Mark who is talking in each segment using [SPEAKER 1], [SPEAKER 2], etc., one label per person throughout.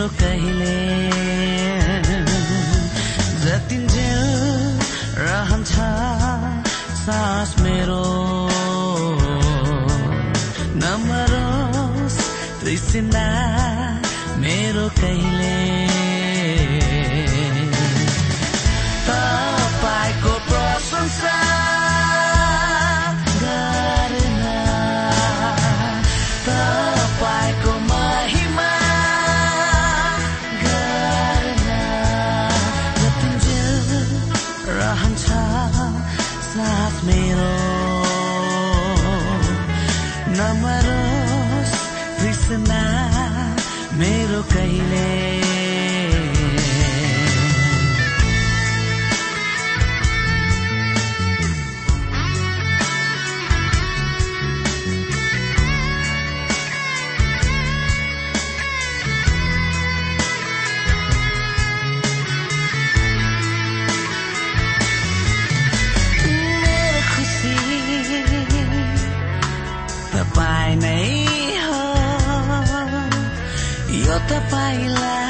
[SPEAKER 1] मेरो कहिले? जतिन्जेल रहन्छ सास मेरो। नमरोस् तृष्णा यो तपाईँलाई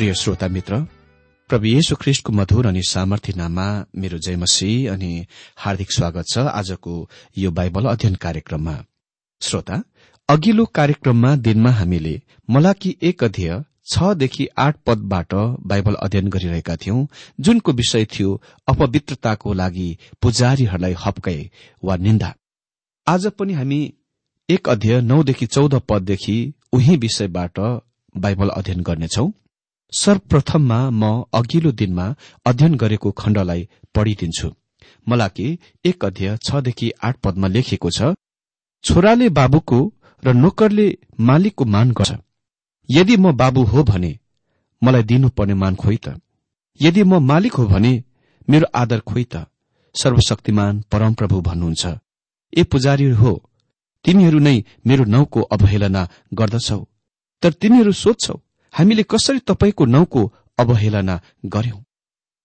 [SPEAKER 2] प्रिय श्रोता मित्र प्रभु येशु ख्रिष्टको मधुर अनि सामर्थ्य नाममा मेरो जयमसी अनि हार्दिक स्वागत छ आजको यो बाइबल अध्ययन कार्यक्रममा। श्रोता अघिल्लो कार्यक्रममा दिनमा हामीले मलाकी एक अध्यय छदेखि आठ पदबाट बाइबल अध्ययन गरिरहेका थियौं जुनको विषय थियो अपवित्रताको लागि पुजारीहरूलाई हप्काए वा निन्दा। आज पनि हामी एक अध्यय नौदेखि चौध पददेखि उही विषयबाट बाइबल अध्ययन गर्नेछौं। सर्वप्रथममा म अघिल्लो दिनमा अध्ययन गरेको खण्डलाई पढिदिन्छु। मलाकी एक अध्यय छदेखि आठ पदमा लेखिएको छ छोराले बाबुको र नोकरले मालिकको मान गर्छ। यदि म बाबु हो भने मलाई दिनुपर्ने मान खोइ त। यदि म मालिक हो भने मेरो आदर खोइ त। सर्वशक्तिमान परमप्रभु भन्नुहुन्छ। ए पुजारी हो तिमीहरू नै मेरो नाउँको अवहेलना गर्दछौ तर तिमीहरू सोध्छौ हामीले कसरी तपाईँको नाउँको अवहेलना गर्यौं?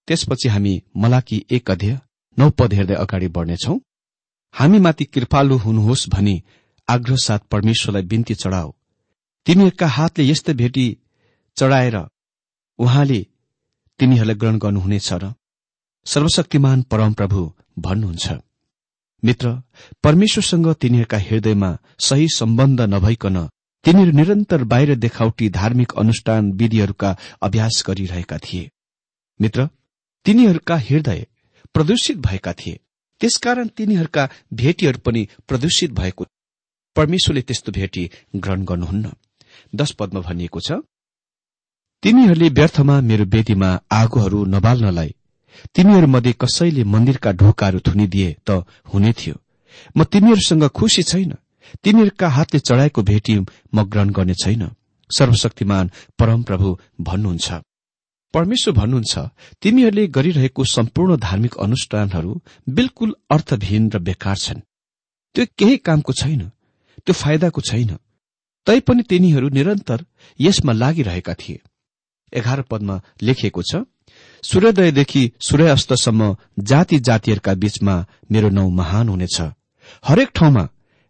[SPEAKER 2] त्यसपछि हामी मलाकी एक अध्यय नौ पद हेर्दै अगाडि बढ्नेछौ। हामीमाथि कृपालु हुनुहोस् भनी आग्रह साथ परमेश्वरलाई बिन्ती चढाओ। तिमीहरूका हातले यस्तो भेटी चढाएर उहाँले तिमीहरूलाई ग्रहण गर्नुहुनेछ र सर्वशक्तिमान परमप्रभु भन्नुहुन्छ। मित्र परमेश्वरसँग तिनीहरूका हृदयमा सही सम्बन्ध नभइकन तिनीहरू निरन्तर बाहिर देखाउटी धार्मिक अनुष्ठान विधिहरूका अभ्यास गरिरहेका थिए। मित्र तिनीहरूका हृदय प्रदूषित भएका थिए। त्यसकारण तिनीहरूका भेटीहरू पनि प्रदूषित भएको परमेश्वरले त्यस्तो भेटी ग्रहण गर्नुहुन्न। दश पदमा भनिएको छ तिमीहरूले व्यर्थमा मेरो वेदीमा आगोहरू नबाल्नलाई तिमीहरूमध्ये कसैले मन्दिरका ढोकाहरू थुनिदिए त हुने थियो। म तिमीहरूसँग खुशी छैन। तिमीहरूका हातले चढाएको भेटी म ग्रहण गर्ने छैन। सर्वशक्तिमान परमप्रभु भन्नुहुन्छ। परमेश्वर भन्नुहुन्छ तिमीहरूले गरिरहेको सम्पूर्ण धार्मिक अनुष्ठानहरू बिल्कुल अर्थविहीन र बेकार छन्। त्यो केही कामको छैन त्यो फाइदाको छैन। तैपनि तिनीहरू निरन्तर यसमा लागिरहेका थिए। एघार पदमा लेखिएको छ सूर्योदयदेखि सूर्यास्तसम्म जाति जातिहरूका बीचमा मेरो नौ महान हुनेछ। हरेक ठाउँमा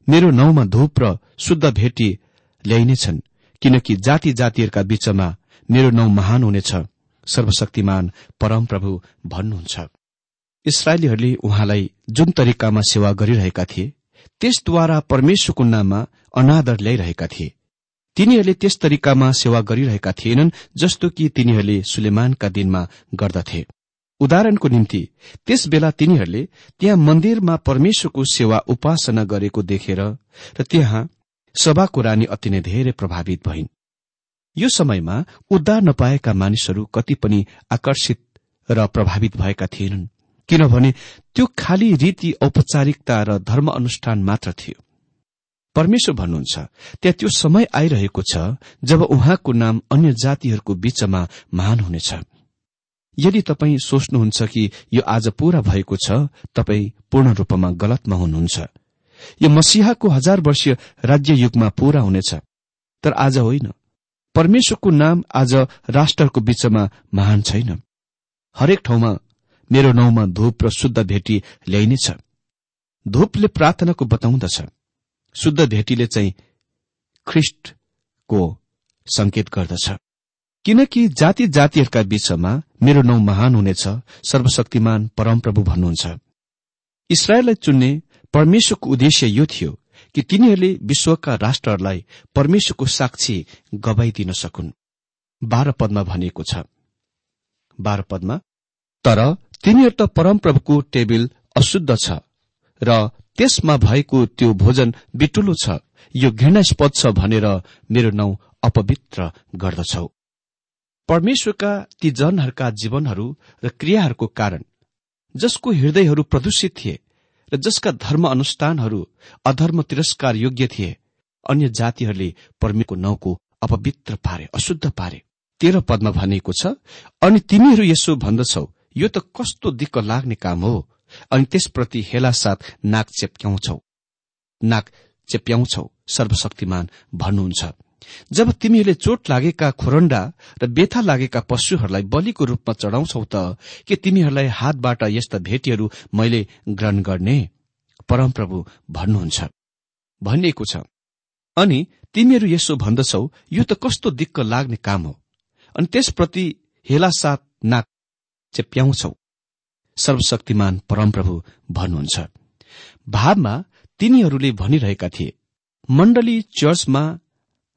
[SPEAKER 2] मेरो नाउँमा धूप र शुद्ध भेटी ल्याइनेछन् किनकि जाति जातिहरूका बीचमा मेरो नाउँ महान हुनेछ। सर्वशक्तिमान परमप्रभु भन्नुहुन्छ। इसरायलीहरूले उहाँलाई जुन तरिकामा सेवा गरिरहेका थिए त्यसद्वारा परमेश्वरको नाममा अनादर ल्याइरहेका थिए। तिनीहरूले त्यस तरिकामा सेवा गरिरहेका थिएनन् जस्तो कि तिनीहरूले सुलेमानका दिनमा गर्दथे। उदाहरणको निम्ति त्यस बेला तिनीहरूले त्यहाँ मन्दिरमा परमेश्वरको सेवा उपासना गरेको देखेर र त्यहाँ सभाको रानी अति नै धेरै प्रभावित भइन्। यो समयमा उद्धार नपाएका मानिसहरू कति पनि आकर्षित र प्रभावित भएका थिएनन् किनभने त्यो खाली रीति औपचारिकता र धर्म अनुष्ठान मात्र थियो। परमेश्वर भन्नुहुन्छ त्यहाँ त्यो समय आइरहेको छ जब उहाँको नाम अन्य जातिहरूको बीचमा महान हुनेछ। यदि तपाईँ सोच्नुहुन्छ कि यो आज पूरा भएको छ तपाईँ पूर्ण रूपमा गलतमा हुनुहुन्छ यो मसिहाको हजार वर्षीय राज्य युगमा पूरा हुनेछ। तर आज होइन। परमेश्वरको नाम आज राष्ट्रहरूको बीचमा महान छैन। हरेक ठाउँमा मेरो नाउँमा धूप र शुद्ध भेटी ल्याइनेछ। धूपले प्रार्थनाको बताउँदछ। शुद्ध भेटीले चाहिँ ख्रिष्टको संकेत गर्दछ। किनकि जाति जातिहरूका बीचमा मेरो नाउँ महान हुनेछ सर्वशक्तिमान परमप्रभु भन्नुहुन्छ। इसरायललाई चुन्ने परमेश्वरको उद्देश्य यो थियो कि तिनीहरूले विश्वका राष्ट्रहरूलाई परमेश्वरको साक्षी गवाइदिन सकुन्। बाह्र पदमा भनिएको छ। बाह्र पदमा तर तिनीहरू त परमप्रभुको टेबिल अशुद्ध छ र त्यसमा भएको त्यो भोजन बिटुलो छ। यो घृणास्पद छ भनेर मेरो नाउँ अपवित्र गर्दछौ। परमेश्वरका ती जनहरूका जीवनहरू र क्रियाहरूको कारण जसको हृदयहरू प्रदूषित थिए र जसका धर्म अनुष्ठानहरू अधर्म तिरस्कार योग्य थिए अन्य जातिहरूले परमेश्वरको नाउँको अपवित्र पारे अशुद्ध पारे। तेह्र पदमा भनिएको छ अनि तिमीहरू यसो भन्दछौ यो त कस्तो दिक्क लाग्ने काम हो। अनि त्यसप्रति हेला साथ नाक चेप्याउँछौ नाक चेप्याउँछौ सर्वशक्तिमान भन्नुहुन्छ। जब तिमीहरूले चोट लागेका खोरण्डा र बेथा लागेका पशुहरूलाई बलिको रूपमा चढाउँछौ त के तिमीहरूलाई हातबाट यस्ता भेटीहरू मैले ग्रहण गर्ने? परमप्रभु भन्नुहुन्छ। भनिएको छ अनि तिमीहरू यसो भन्दछौ यो त कस्तो दिक्क लाग्ने काम हो। अनि त्यसप्रति हेला साथ नाक चेप्याउँछौ। सर्वशक्तिमान परमप्रभु भन्नुहुन्छ। भावमा तिनीहरूले भनिरहेका थिए मण्डली चर्चमा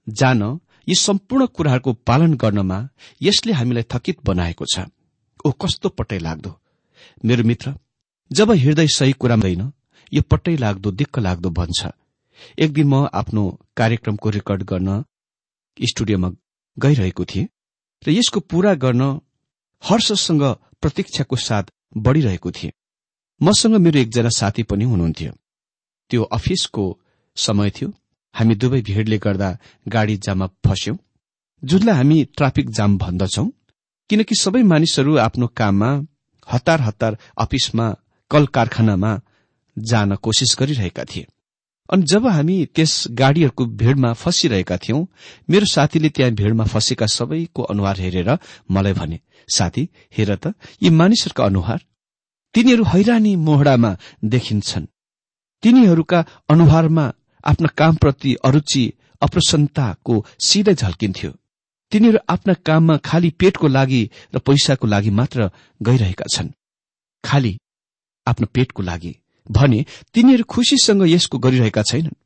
[SPEAKER 2] जान यी सम्पूर्ण कुराहरूको पालन गर्नमा यसले हामीलाई थकित बनाएको छ। ओ कस्तो पट्टै लाग्दो। मेरो मित्र जब हृदय सही कुरा हुँदैन यो पट्टै लाग्दो दिक्क लाग्दो बन्छ एक दिन म आफ्नो कार्यक्रमको रेकर्ड गर्न स्टुडियोमा गइरहेको थिएँ र यसको पूरा गर्न हर्षसँग प्रतीक्षाको साथ बढ़िरहेको थिएँ। मसँग मेरो एकजना साथी पनि हुनुहुन्थ्यो। त्यो अफिसको समय थियो। हामी दुवै भीड़ले गर्दा गाडी जाममा फस्यौं। जुनलाई हामी ट्राफिक जाम भन्दछौ किनकि सबै मानिसहरू आफ्नो काममा हतार हतार अफिसमा कल कारखानामा जान कोसिस गरिरहेका थिए। अनि जब हामी त्यस गाड़ीहरूको भीड़मा फसिरहेका थियौं मेरो साथीले त्यहाँ भीड़मा फँसेका सबैको अनुहार हेरेर मलाई भने साथी हेर त यी मानिसहरूका अनुहार? तिनीहरू हैरानी मोहडामा देखिन्छन्। तिनीहरूका अनुहारमा आफ्ना कामप्रति अरूचि अप्रसन्नताको सिधै झल्किन्थ्यो। तिनीहरू आफ्ना काममा खाली पेटको लागि र पैसाको लागि मात्र गइरहेका छन्। खाली आफ्नो पेटको लागि भने तिनीहरू खुशीसँग यसको गरिरहेका छैनन्।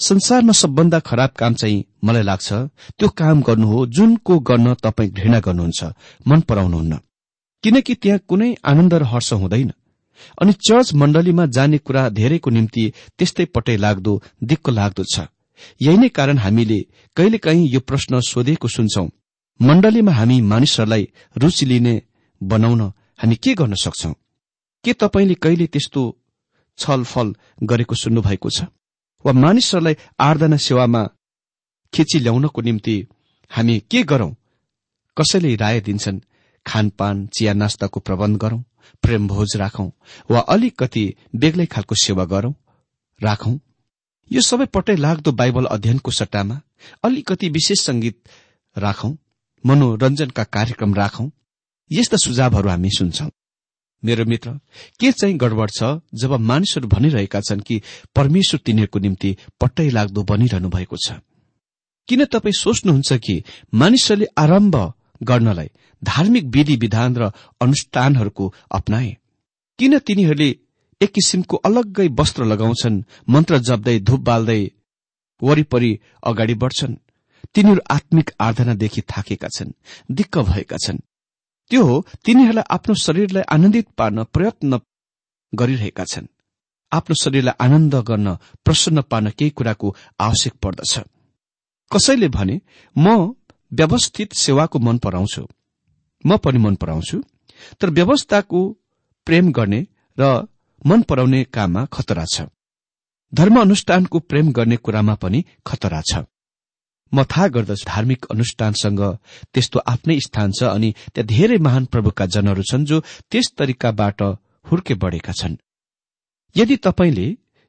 [SPEAKER 2] संसारमा सबभन्दा खराब काम चाहिँ मलाई लाग्छ त्यो काम गर्नु हो जुनको गर्न तपाईँ घृणा गर्नुहुन्छ मन पराउनुहुन्न। किनकि त्यहाँ कुनै आनन्द र हर्ष हुँदैन। अनि चर्च मण्डलीमा जाने कुरा धेरैको निम्ति त्यस्तै पटै लाग्दो दिक्क लाग्दो छ। यही नै कारण हामीले कहिलेकाहीँ यो प्रश्न सोधेको सुन्छौ। मण्डलीमा हामी मानिसहरूलाई रूचि लिने बनाउन हामी के गर्न सक्छौ? के तपाईँले कहिले त्यस्तो छलफल गरेको सुन्नुभएको छ? वा मानिसहरूलाई आराधना सेवामा खिची ल्याउनको निम्ति हामी के गरौं? कसैले राय दिन्छन् खानपान चिया नास्ताको प्रबन्ध गरौं? प्रेम भोज राखौं वा अलिकति बेग्लै खालको सेवा गरौं राखौं। यो सबै पट्टै लाग्दो बाइबल अध्ययनको सट्टामा अलिकति विशेष संगीत राखौं मनोरञ्जनका कार्यक्रम राखौं। यस्ता सुझावहरू हामी सुन्छौं। मेरो मित्र के चाहिँ गडबड छ जब मानिसहरू भनिरहेका छन् कि परमेश्वर तिनीहरूको निम्ति पट्टै लाग्दो बनिरहनु भएको छ? किन तपाईँ सोच्नुहुन्छ कि मानिसहरूले आरम्भ गर्नलाई धार्मिक विधि विधान र अनुष्ठानहरूको अप्नाए। किन तिनीहरूले एक किसिमको अलग्गै वस्त्र लगाउँछन् मन्त्र जप्दै धूप बाल्दै वरिपरि अगाडि बढ्छन्? तिनीहरू आत्मिक आराधनादेखि थाकेका छन् दिक्क भएका छन्। त्यो हो तिनीहरूलाई आफ्नो शरीरलाई आनन्दित पार्न प्रयत्न गरिरहेका छन्। आफ्नो शरीरलाई आनन्द गर्न प्रसन्न पार्न केही कुराको आवश्यक पर्दछ। कसैले भने म व्यवस्थित सेवाको मन पराउँछु। म पनि मन पराउँछु। तर व्यवस्थाको प्रेम गर्ने र मन पराउने काममा खतरा छ। धर्म अनुष्ठानको प्रेम गर्ने कुरामा पनि खतरा छ। म थाहा गर्दछु धार्मिक अनुष्ठानसँग त्यस्तो आफ्नै स्थान छ अनि त्यहाँ धेरै महान प्रभुका जनहरू छन् जो त्यस तरिकाबाट हुर्के बढेका छन्। यदि तपाईँले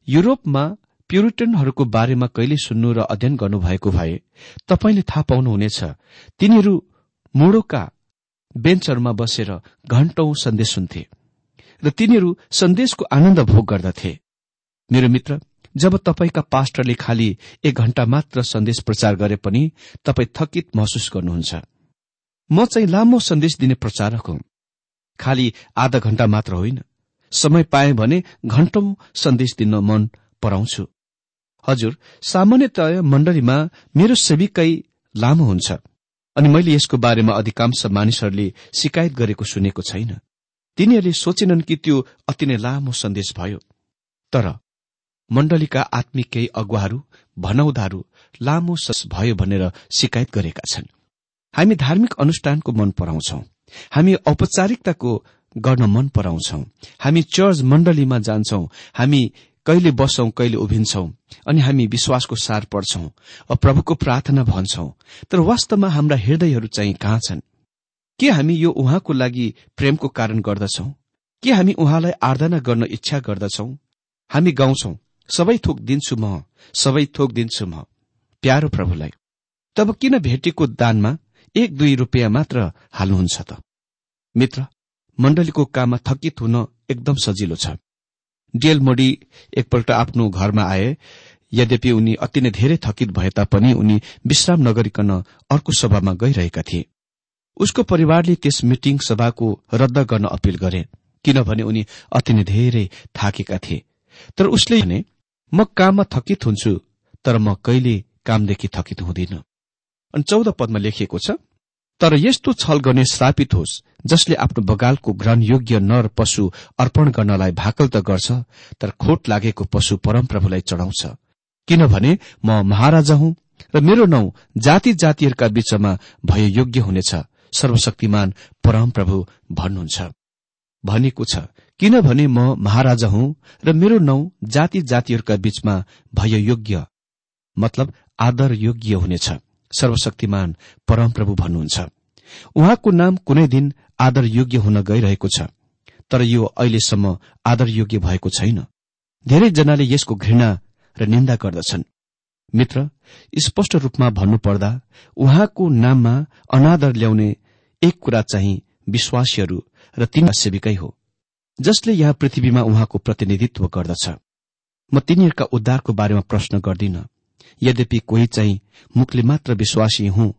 [SPEAKER 2] युरोपमा प्युरिटनहरूको बारेमा कहिले सुन्नु र अध्ययन गर्नुभएको भए तपाईँले थाहा पाउनुहुनेछ। तिनीहरू मुडोका बेन्चहरूमा बसेर घण्टौं सन्देश सुन्थे र तिनीहरू सन्देशको आनन्द भोग गर्दथे। मेरो मित्र जब तपाईँका पास्टरले खालि एक घण्टा मात्र सन्देश प्रचार गरे पनि तपाईँ थकित महसुस गर्नुहुन्छ। म चाहिँ लामो सन्देश दिने प्रचारक हुँ। खालि आधा घण्टा मात्र होइन। समय पाएँ भने घण्टौं सन्देश दिन मन पराउँछु। हजुर सामान्यतया मण्डलीमा मेरो सेविकै लामो हुन्छ अनि मैले यसको बारेमा अधिकांश मानिसहरूले शिकायत गरेको सुनेको छैन। तिनीहरूले सोचेनन् कि त्यो अति नै लामो सन्देश भयो। तर मण्डलीका आत्मिक केही अगुवाहरू भनौदाहरू लामो सस भयो भनेर शिकायत गरेका छन्। हामी धार्मिक अनुष्ठानको मन पराउँछौ। हामी औपचारिकताको गर्न मन पराउँछौ। हामी चर्च मण्डलीमा जान्छौ। हामी कहिले बस्छौ कहिले उभिन्छौ अनि हामी विश्वासको सार पढ्छौ प्रभुको प्रार्थना भन्छौ। तर वास्तवमा हाम्रा हृदयहरू चाहिँ कहाँ छन्? के हामी यो उहाँको लागि प्रेमको कारण गर्दछौ? के हामी उहाँलाई आराधना गर्न इच्छा गर्दछौ? हामी गाउँछौ सबै थोक दिन्छु म सबै थोक दिन्छु म प्यारो प्रभुलाई। तब किन भेटेको दानमा एक दुई रुपियाँ मात्र हाल्नुहुन्छ त? मित्र मण्डलीको काममा थकित हुन एकदम सजिलो छ। डिएल मोडी एकपल्ट आफ्नो घरमा आए। यद्यपि उनी अति नै धेरै थकित भए तापनि उनी विश्राम नगरिकन अर्को सभामा गइरहेका थिए। उसको परिवारले त्यस मिटिङ सभाको रद्द गर्न अपील गरे किनभने उनी अति नै धेरै थाकेका थिए। तर उसले भने म काममा थकित हुन्छु तर म कहिले कामदेखि थकित हुँदिन। अनि चौध पदमा लेखिएको छ तर यस्तो छल गर्ने श्रापित होस् जसले आफ्नो बगालको ग्रहणयोग्य नर पशु अर्पण गर्नलाई भाकल त गर्छ तर खोट लागेको पशु परमप्रभुलाई चढाउँछ। किनभने म महाराजा हुँ र मेरो नौ जाति जातिहरूका बीचमा भय योग्य हुनेछ सर्वशक्तिमान परमप्रभु भन्नुहुन्छ। भनेको छ किनभने म महाराजा हुँ र मेरो नौ जाति जातिहरूका बीचमा भय योग्य मतलब आदर योग्य हुनेछ। सर्वशक्तिमान परमप्रभु भन्नुहुन्छ। उहाँको नाम कुनै दिन आदर योग्य हुन गइरहेको छ तर यो अहिलेसम्म आदर योग्य भएको छैन। धेरैजनाले यसको घृणा र निन्दा गर्दछन्। मित्र स्पष्ट रूपमा भन्नुपर्दा उहाँको नाममा अनादर ल्याउने एक कुरा चाहिँ विश्वासीहरू र तिनीहरू सेविकै हो जसले यहाँ पृथ्वीमा उहाँको प्रतिनिधित्व गर्दछ। म तिनीहरूका उद्धारको बारेमा प्रश्न गर्दिन। यद्यपि कोही चाहिँ मुखले मात्र विश्वासी हुँ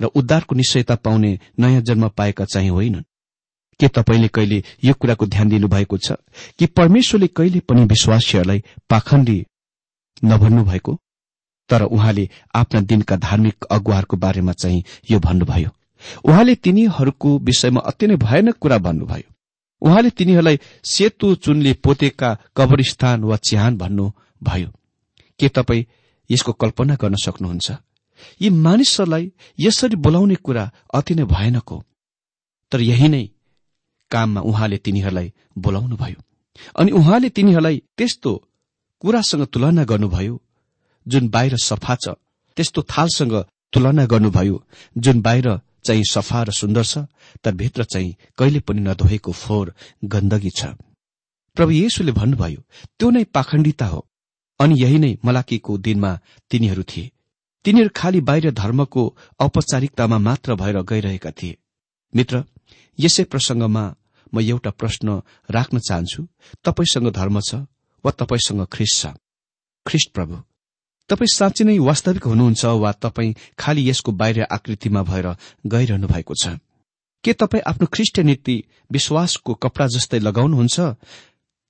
[SPEAKER 2] र उद्धारको निश्चयता पाउने नयाँ जन्म पाएका चाहिँ होइनन्। के तपाईँले कहिले यो कुराको ध्यान दिनुभएको छ? कि परमेश्वरले कहिले पनि विश्वासीहरूलाई पाखण्डी नभन्नु भएको तर उहाँले आफ्ना दिनका धार्मिक अगुवाहरूको बारेमा चाहिँ यो भन्नुभयो। उहाँले तिनीहरूको विषयमा अति नै भयानक कुरा भन्नुभयो। उहाँले तिनीहरूलाई सेतु चुनले पोतेका कब्रस्थान वा चिहान भन्नुभयो। के तपाईँ यसको कल्पना गर्न सक्नुहुन्छ? यी मानिसहरूलाई यसरी बोलाउने कुरा अति नै भयानक हो। तर यही नै काममा उहाँले तिनीहरूलाई बोलाउनुभयो। अनि उहाँले तिनीहरूलाई त्यस्तो कुरासँग तुलना गर्नुभयो जुन बाहिर सफा छ त्यस्तो थालसँग तुलना गर्नुभयो जुन बाहिर चाहिँ सफा र सुन्दर छ तर भित्र चाहिँ कहिले पनि नधोएको फोहोर गन्दगी छ। प्रभु येशुले भन्नुभयो त्यो नै पाखण्डिता हो। अनि यही नै मलाकीको दिनमा तिनीहरू थिए। तिनीहरू खालि बाहिर धर्मको औपचारिकतामा मात्र भएर गइरहेका थिए। मित्र यसै प्रसंगमा म एउटा प्रश्न राख्न चाहन्छु। तपाईँसँग धर्म छ वा तपाईँसँग ख्रिस्ट छ? ख्रिस्ट प्रभु तपाईँ साँच्चै नै वास्तविक हुनुहुन्छ वा तपाईँ खालि यसको बाहिर आकृतिमा भएर गइरहनु भएको छ? के तपाईँ आफ्नो ख्रिस्ट नीति विश्वासको कपडा जस्तै लगाउनुहुन्छ?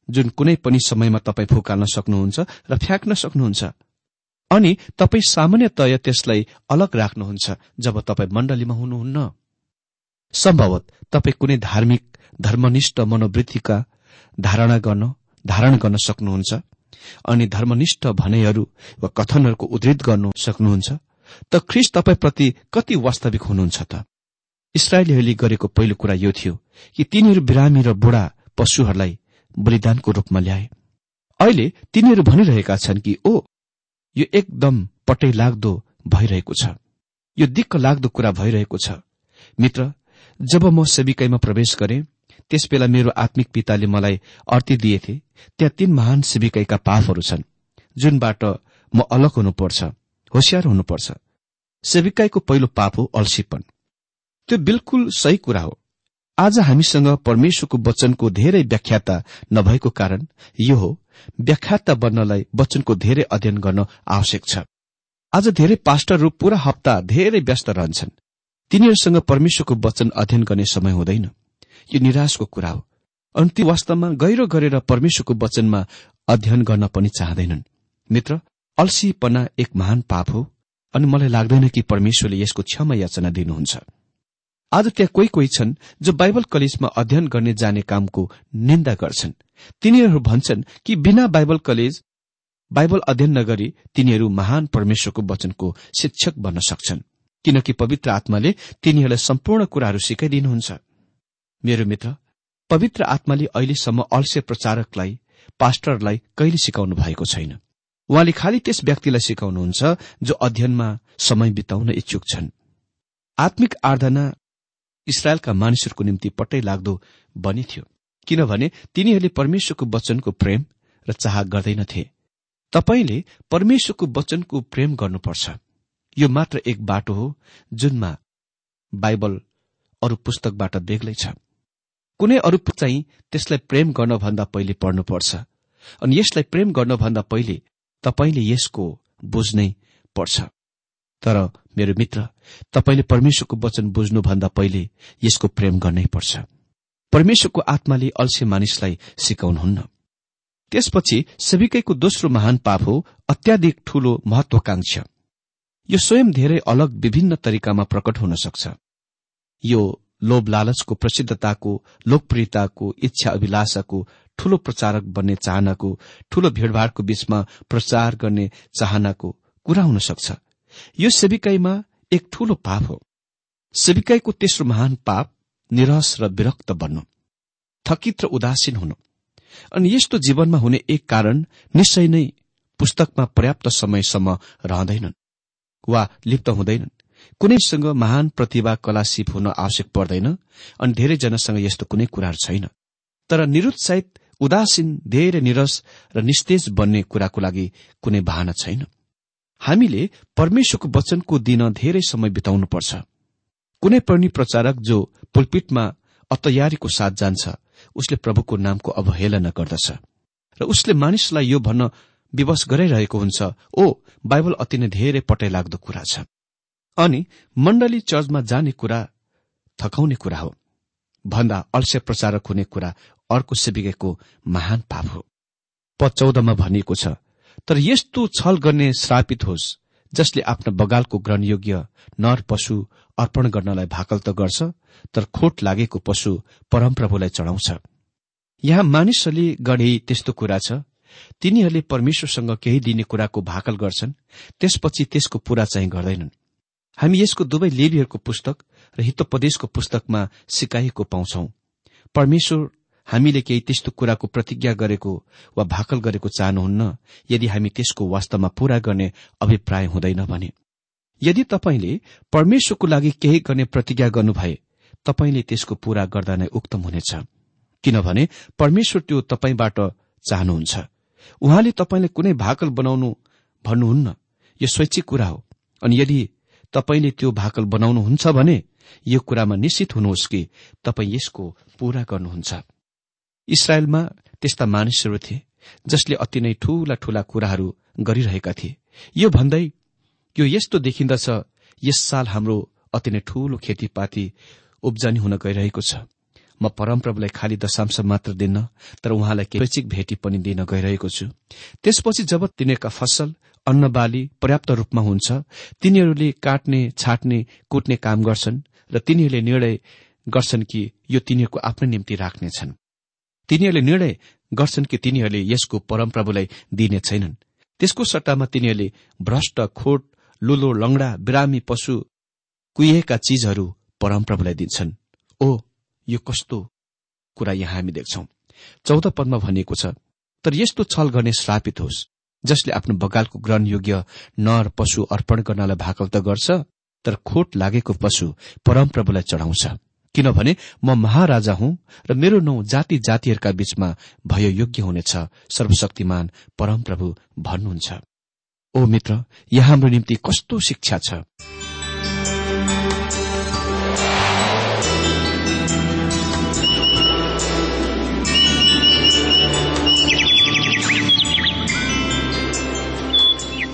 [SPEAKER 2] जुन कुनै पनि समयमा तपाईँ फुकाल्न सक्नुहुन्छ र फ्याँक्न सक्नुहुन्छ। अनि तपाईँ सामान्यतया त्यसलाई अलग राख्नुहुन्छ जब तपाईँ मण्डलीमा हुनुहुन्न। सम्भवत तपाईँ कुनै धार्मिक धर्मनिष्ठ मनोवृत्तिका धारणा गर्न धारण गर्न सक्नुहुन्छ। अनि धर्मनिष्ठ भनाइहरू वा कथनहरूको उद्धृत गर्नु सक्नुहुन्छ। त ख्रिस तपाईँप्रति कति वास्तविक हुनुहुन्छ त? इसरायलीहरूले गरेको पहिलो कुरा यो थियो कि तिनीहरू बिरामी र बुढा पशुहरूलाई बलिदानको रूपमा ल्याए। अहिले तिनीहरू भनिरहेका छन् कि ओ यो एकदम पटै लाग्दो भइरहेको छ। यो दिक्क लाग्दो कुरा भइरहेको छ। मित्र जब म सेविकाईमा प्रवेश गरे त्यसबेला मेरो आत्मिक पिताले मलाई अर्थी दिएथे त्यहाँ तीन महान सेविकाईका पापहरू छन् जुनबाट म अलग हुनुपर्छ होसियार हुनुपर्छ। सेविकाईको पहिलो पाप हो अल्छीपन त्यो बिल्कुल सही कुरा हो। आज हामीसँग परमेश्वरको वचनको धेरै व्याख्याता नभएको कारण यो हो व्याख्याता बन्नलाई वचनको धेरै अध्ययन गर्न आवश्यक छ। आज धेरै पास्टरहरू पूरा हप्ता धेरै व्यस्त रहन्छन्। तिनीहरूसँग परमेश्वरको वचन अध्ययन गर्ने समय हुँदैन। यो निराशको कुरा हो। अनि ती वास्तवमा गहिरो गरेर परमेश्वरको वचनमा अध्ययन गर्न पनि चाहँदैनन्। मित्र अल्सीपना एक महान पाप हो अनि मलाई लाग्दैन कि परमेश्वरले यसको क्षमा याचना दिनुहुन्छ। आज त्यहाँ कोही कोही छन् जो बाइबल कलेजमा अध्ययन गर्ने जाने कामको निन्दा गर्छन्। तिनीहरू भन्छन् कि बिना बाइबल कलेज बाइबल अध्ययन नगरी तिनीहरू महान परमेश्वरको वचनको शिक्षक बन्न सक्छन्। किनकि पवित्र आत्माले तिनीहरूलाई सम्पूर्ण कुराहरू सिकाइदिनुहुन्छ। मेरो मित्र पवित्र आत्माले अहिलेसम्म अल्स्य प्रचारकलाई पास्टरलाई कहिले सिकाउनु भएको छैन? उहाँले खालि त्यस व्यक्तिलाई सिकाउनुहुन्छ जो अध्ययनमा समय बिताउन इच्छुक छन्। आत्मिक आराधना इसरायलका मानिसहरूको निम्ति पट्टै लाग्दो बनिथ्यो। किनभने तिनीहरूले परमेश्वरको वचनको प्रेम र चाह गर्दैनथे। तपाईँले परमेश्वरको वचनको प्रेम गर्नुपर्छ। यो मात्र एक बाटो हो जुनमा बाइबल अरू पुस्तकबाट बेग्लै छ कुनै अरू चाहिँ त्यसलाई प्रेम गर्नभन्दा पहिले पढ्नुपर्छ। अनि यसलाई प्रेम गर्नभन्दा पहिले तपाईँले यसको बुझ्नै पर्छ। तर मेरो मित्र तपाईँले परमेश्वरको वचन बुझ्नुभन्दा पहिले यसको प्रेम गर्नै पर्छ। परमेश्वरको आत्माले अल्छे मानिसलाई सिकाउनुहुन्न। त्यसपछि सबिकैको दोस्रो महान पाप हो अत्याधिक ठूलो महत्वाकांक्षा। यो स्वयं धेरै अलग विभिन्न तरिकामा प्रकट हुन सक्छ। यो लोभ लालचको प्रसिद्धताको लोकप्रियताको इच्छा अभिलाषाको ठूलो प्रचारक बन्ने चाहनाको ठूलो भीड़भाड़को बीचमा प्रचार गर्ने चाहनाको कुरा हुन सक्छ। यो सेविकाईमा एक ठूलो पाप हो। सेविकाईको तेस्रो महान पाप निरस र विरक्त बन्नु। थकित र उदासीन हुनु। अनि यस्तो जीवनमा हुने एक कारण निश्चय नै पुस्तकमा पर्याप्त समयसम्म रहँदैनन् वा लिप्त हुँदैनन्। कुनैसँग महान प्रतिभा कला सिप हुन आवश्यक पर्दैन अनि धेरैजनासँग यस्तो कुनै कुराहरू छैन। तर निरुत्साहित उदासीन धेरै निरस र निस्तेज बन्ने कुराको लागि कुनै बहाना छैन। हामीले परमेश्वरको वचनको दिन धेरै समय बिताउनुपर्छ। कुनै पनि प्रचारक जो पुलपिटमा अतयारीको साथ जान्छ उसले प्रभुको नामको अवहेलना गर्दछ। र उसले मानिसलाई यो भन्न विवश गराइरहेको हुन्छ ओ बाइबल अति नै धेरै पटाइ लाग्दो कुरा छ। अनि मण्डली चर्चमा जाने कुरा थकाउने कुरा हो। भन्दा अल्स्य प्रचारक हुने कुरा अर्को सेविकेको महान पाप हो। पद चौधमा भनिएको छ तर यस्तो छल गर्ने श्रापित होस् जसले आफ्नो बगालको ग्रहणयोग्य नर पशु अर्पण गर्नलाई भाकल त गर्छ तर खोट लागेको पशु परमप्रभुलाई चढाउँछ। यहाँ मानिसहरूले गढे त्यस्तो कुरा छ। तिनीहरूले परमेश्वरसँग केही दिने कुराको भाकल गर्छन् त्यसपछि त्यसको पूरा चाहिँ गर्दैनन्। हामी यसको दुवै लेबीहरूको पुस्तक र हितोपदेशको पुस्तकमा सिकाइएको पाउँछौ। परमेश्वर हामीले केही त्यस्तो कुराको प्रतिज्ञा गरेको वा भाकल गरेको चाहनुहुन्न यदि हामी त्यसको वास्तवमा पूरा गर्ने अभिप्राय हुँदैन भने। यदि तपाईँले परमेश्वरको लागि केही गर्ने प्रतिज्ञा गर्नुभए तपाईँले त्यसको पूरा गर्दा नै उक्तम हुनेछ। किनभने परमेश्वर त्यो तपाईँबाट चाहनुहुन्छ। उहाँले तपाईँले कुनै भाकल बनाउनु भन्नुहुन्न यो स्वैच्छिक कुरा हो। अनि यदि तपाईँले त्यो भाकल बनाउनुहुन्छ भने यो कुरामा निश्चित हुनुहोस् कि तपाईँ यसको पूरा गर्नुहुन्छ। इसरायलमा त्यस्ता मानिसहरू थिए जसले अति नै ठूला ठूला कुराहरू गरिरहेका थिए। यो भन्दै यो यस्तो देखिन्दछ यस साल हाम्रो अति नै ठूलो खेतीपाती उब्जनी हुन गइरहेको छ। म परमप्रभुलाई खाली दशांश मात्र दिन्न तर उहाँलाई कैचिक भेटी पनि दिन गइरहेको छु। त्यसपछि जब तिनीहरूका फसल अन्न बाली पर्याप्त रूपमा हुन्छ तिनीहरूले काट्ने छाट्ने कुट्ने काम गर्छन् र तिनीहरूले निर्णय गर्छन् कि यो तिनीहरूको आफ्नै निम्ति राख्नेछन्। तिनीहरूले निर्णय गर्छन् कि तिनीहरूले यसको परमप्रभुलाई दिने छैनन्। त्यसको सट्टामा तिनीहरूले भ्रष्ट खोट लुलो लंगडा बिरामी पशु कुहिएका चीजहरू परमप्रभुलाई दिन्छन्। ओ यो कस्तो कुरा यहाँ हामी देख्छौ। चौध पदमा भनिएको छ तर यस्तो छल गर्ने श्रापित होस् जसले आफ्नो बगालको ग्रहणयोग्य नर पशु अर्पण गर्नलाई भाकल त गर्छ तर खोट लागेको पशु परमप्रभुलाई चढाउँछ। किनभने म महाराजा हुँ र मेरो नौ जाति जातिहरूका बीचमा भयो योग्य हुनेछ। सर्वशक्तिमान परमप्रभु भन्नुहुन्छ। ओ मित्र यहाँ हाम्रो निम्ति कस्तो शिक्षा छ?